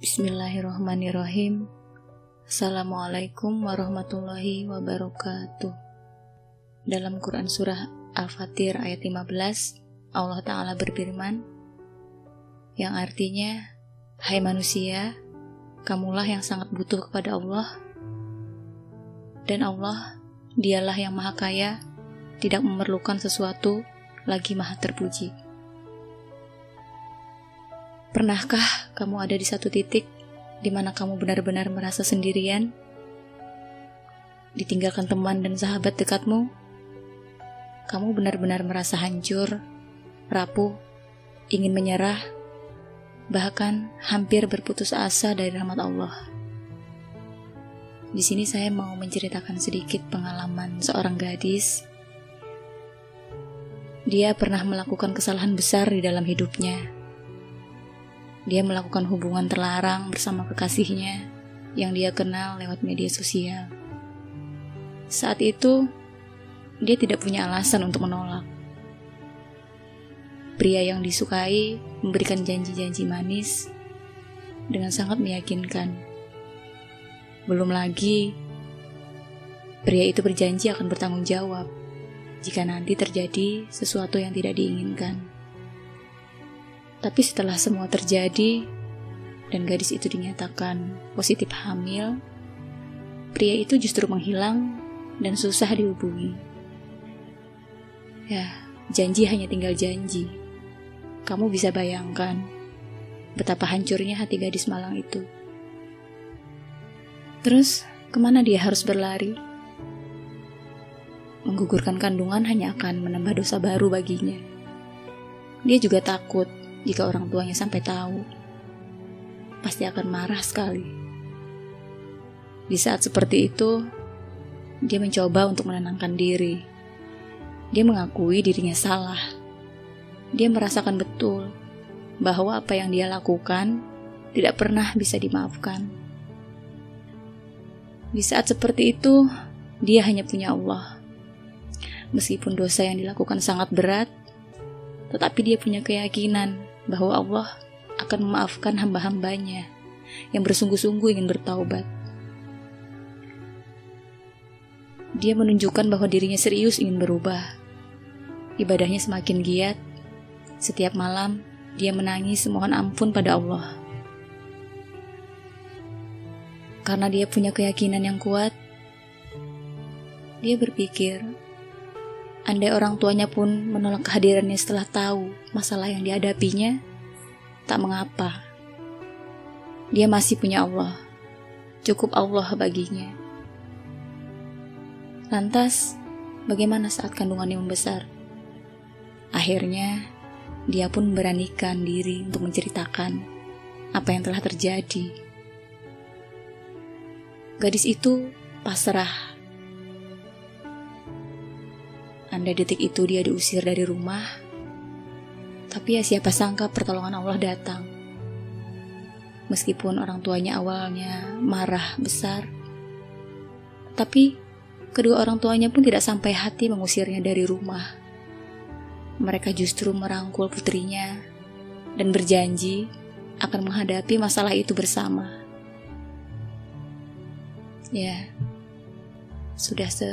Bismillahirrahmanirrahim. Assalamualaikum warahmatullahi wabarakatuh. Dalam Quran Surah Al-Fatir ayat 15, Allah Ta'ala berfirman, yang artinya, Hai manusia, kamulah yang sangat butuh kepada Allah, dan Allah, dialah yang maha kaya, tidak memerlukan sesuatu, lagi maha terpuji. Pernahkah kamu ada di satu titik di mana kamu benar-benar merasa sendirian? Ditinggalkan teman dan sahabat dekatmu? Kamu benar-benar merasa hancur, rapuh, ingin menyerah, bahkan hampir berputus asa dari rahmat Allah. Di sini saya mau menceritakan sedikit pengalaman seorang gadis. Dia pernah melakukan kesalahan besar di dalam hidupnya dia melakukan hubungan terlarang bersama kekasihnya yang dia kenal lewat media sosial. Saat itu, dia tidak punya alasan untuk menolak. Pria yang disukai memberikan janji-janji manis dengan sangat meyakinkan. Belum lagi, pria itu berjanji akan bertanggung jawab jika nanti terjadi sesuatu yang tidak diinginkan. Tapi setelah semua terjadi dan gadis itu dinyatakan positif hamil, pria itu justru menghilang dan susah dihubungi. Ya, janji hanya tinggal janji. Kamu bisa bayangkan betapa hancurnya hati gadis malang itu. Terus, ke mana dia harus berlari? Menggugurkan kandungan hanya akan menambah dosa baru baginya. Dia juga takut jika orang tuanya sampai tahu, pasti akan marah sekali. Di saat seperti itu, dia mencoba untuk menenangkan diri. Dia mengakui dirinya salah. Dia merasakan betul bahwa apa yang dia lakukan tidak pernah bisa dimaafkan. Di saat seperti itu, dia hanya punya Allah. Meskipun dosa yang dilakukan sangat berat, tetapi dia punya keyakinan bahwa Allah akan memaafkan hamba-hambanya yang bersungguh-sungguh ingin bertaubat. Dia menunjukkan bahwa dirinya serius ingin berubah. Ibadahnya semakin giat. Setiap malam, dia menangis mohon ampun pada Allah. Karena dia punya keyakinan yang kuat, dia berpikir Andai orang tuanya pun menolak kehadirannya setelah tahu masalah yang dihadapinya, tak mengapa. Dia masih punya Allah. Cukup Allah baginya. Lantas, bagaimana saat kandungannya membesar? Akhirnya, dia pun beranikan diri untuk menceritakan apa yang telah terjadi. Gadis itu pasrah Andai detik itu dia diusir dari rumah, tapi ya siapa sangka pertolongan Allah datang. Meskipun orang tuanya awalnya marah besar, tapi kedua orang tuanya pun tidak sampai hati mengusirnya dari rumah. Mereka justru merangkul putrinya dan berjanji akan menghadapi masalah itu bersama. Ya, sudah se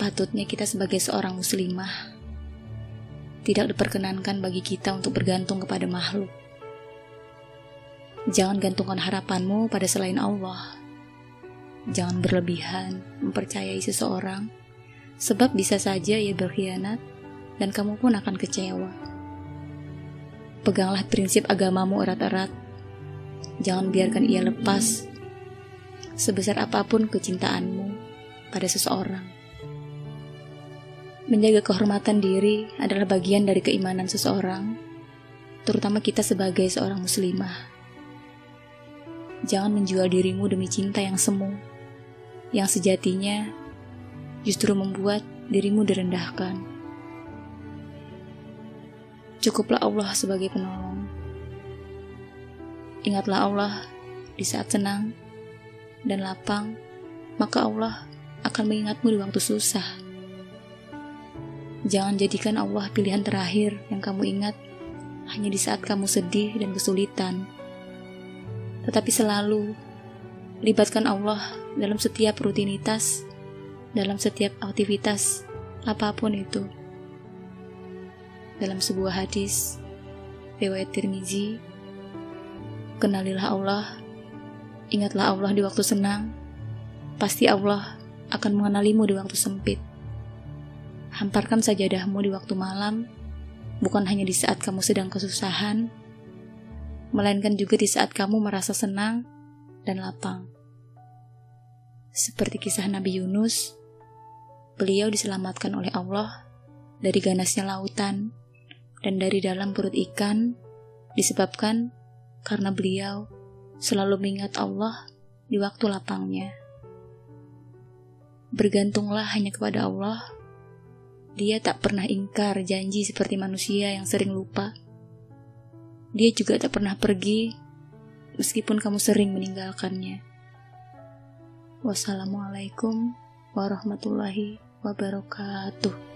Patutnya kita sebagai seorang muslimah tidak diperkenankan bagi kita untuk bergantung kepada makhluk. Jangan gantungkan harapanmu pada selain Allah. Jangan berlebihan mempercayai seseorang, sebab bisa saja ia berkhianat dan kamu pun akan kecewa. Peganglah prinsip agamamu erat-erat. Jangan biarkan ia lepas sebesar apa pun kecintaanmu pada seseorang. Menjaga kehormatan diri adalah bagian dari keimanan seseorang, terutama kita sebagai seorang muslimah. Jangan menjual dirimu demi cinta yang semu, yang sejatinya justru membuat dirimu direndahkan. Cukuplah Allah sebagai penolong. Ingatlah Allah di saat senang dan lapang, maka Allah akan mengingatmu di waktu susah. Jangan jadikan Allah pilihan terakhir yang kamu ingat hanya di saat kamu sedih dan kesulitan. tetapi selalu libatkan Allah dalam setiap rutinitas, dalam setiap aktivitas, apa pun itu. Dalam sebuah hadis, riwayat Tirmizi, kenalilah Allah, ingatlah Allah di waktu senang, pasti Allah akan mengenalimu di waktu sempit. Hamparkan sajadahmu di waktu malam, bukan hanya di saat kamu sedang kesusahan, melainkan juga di saat kamu merasa senang dan lapang. Seperti kisah Nabi Yunus, beliau diselamatkan oleh Allah dari ganasnya lautan dan dari dalam perut ikan disebabkan karena beliau selalu mengingat Allah di waktu lapangnya. Bergantunglah hanya kepada Allah. Dia tak pernah ingkar janji seperti manusia yang sering lupa. Dia juga tak pernah pergi, meskipun kamu sering meninggalkannya. Wassalamualaikum warahmatullahi wabarakatuh.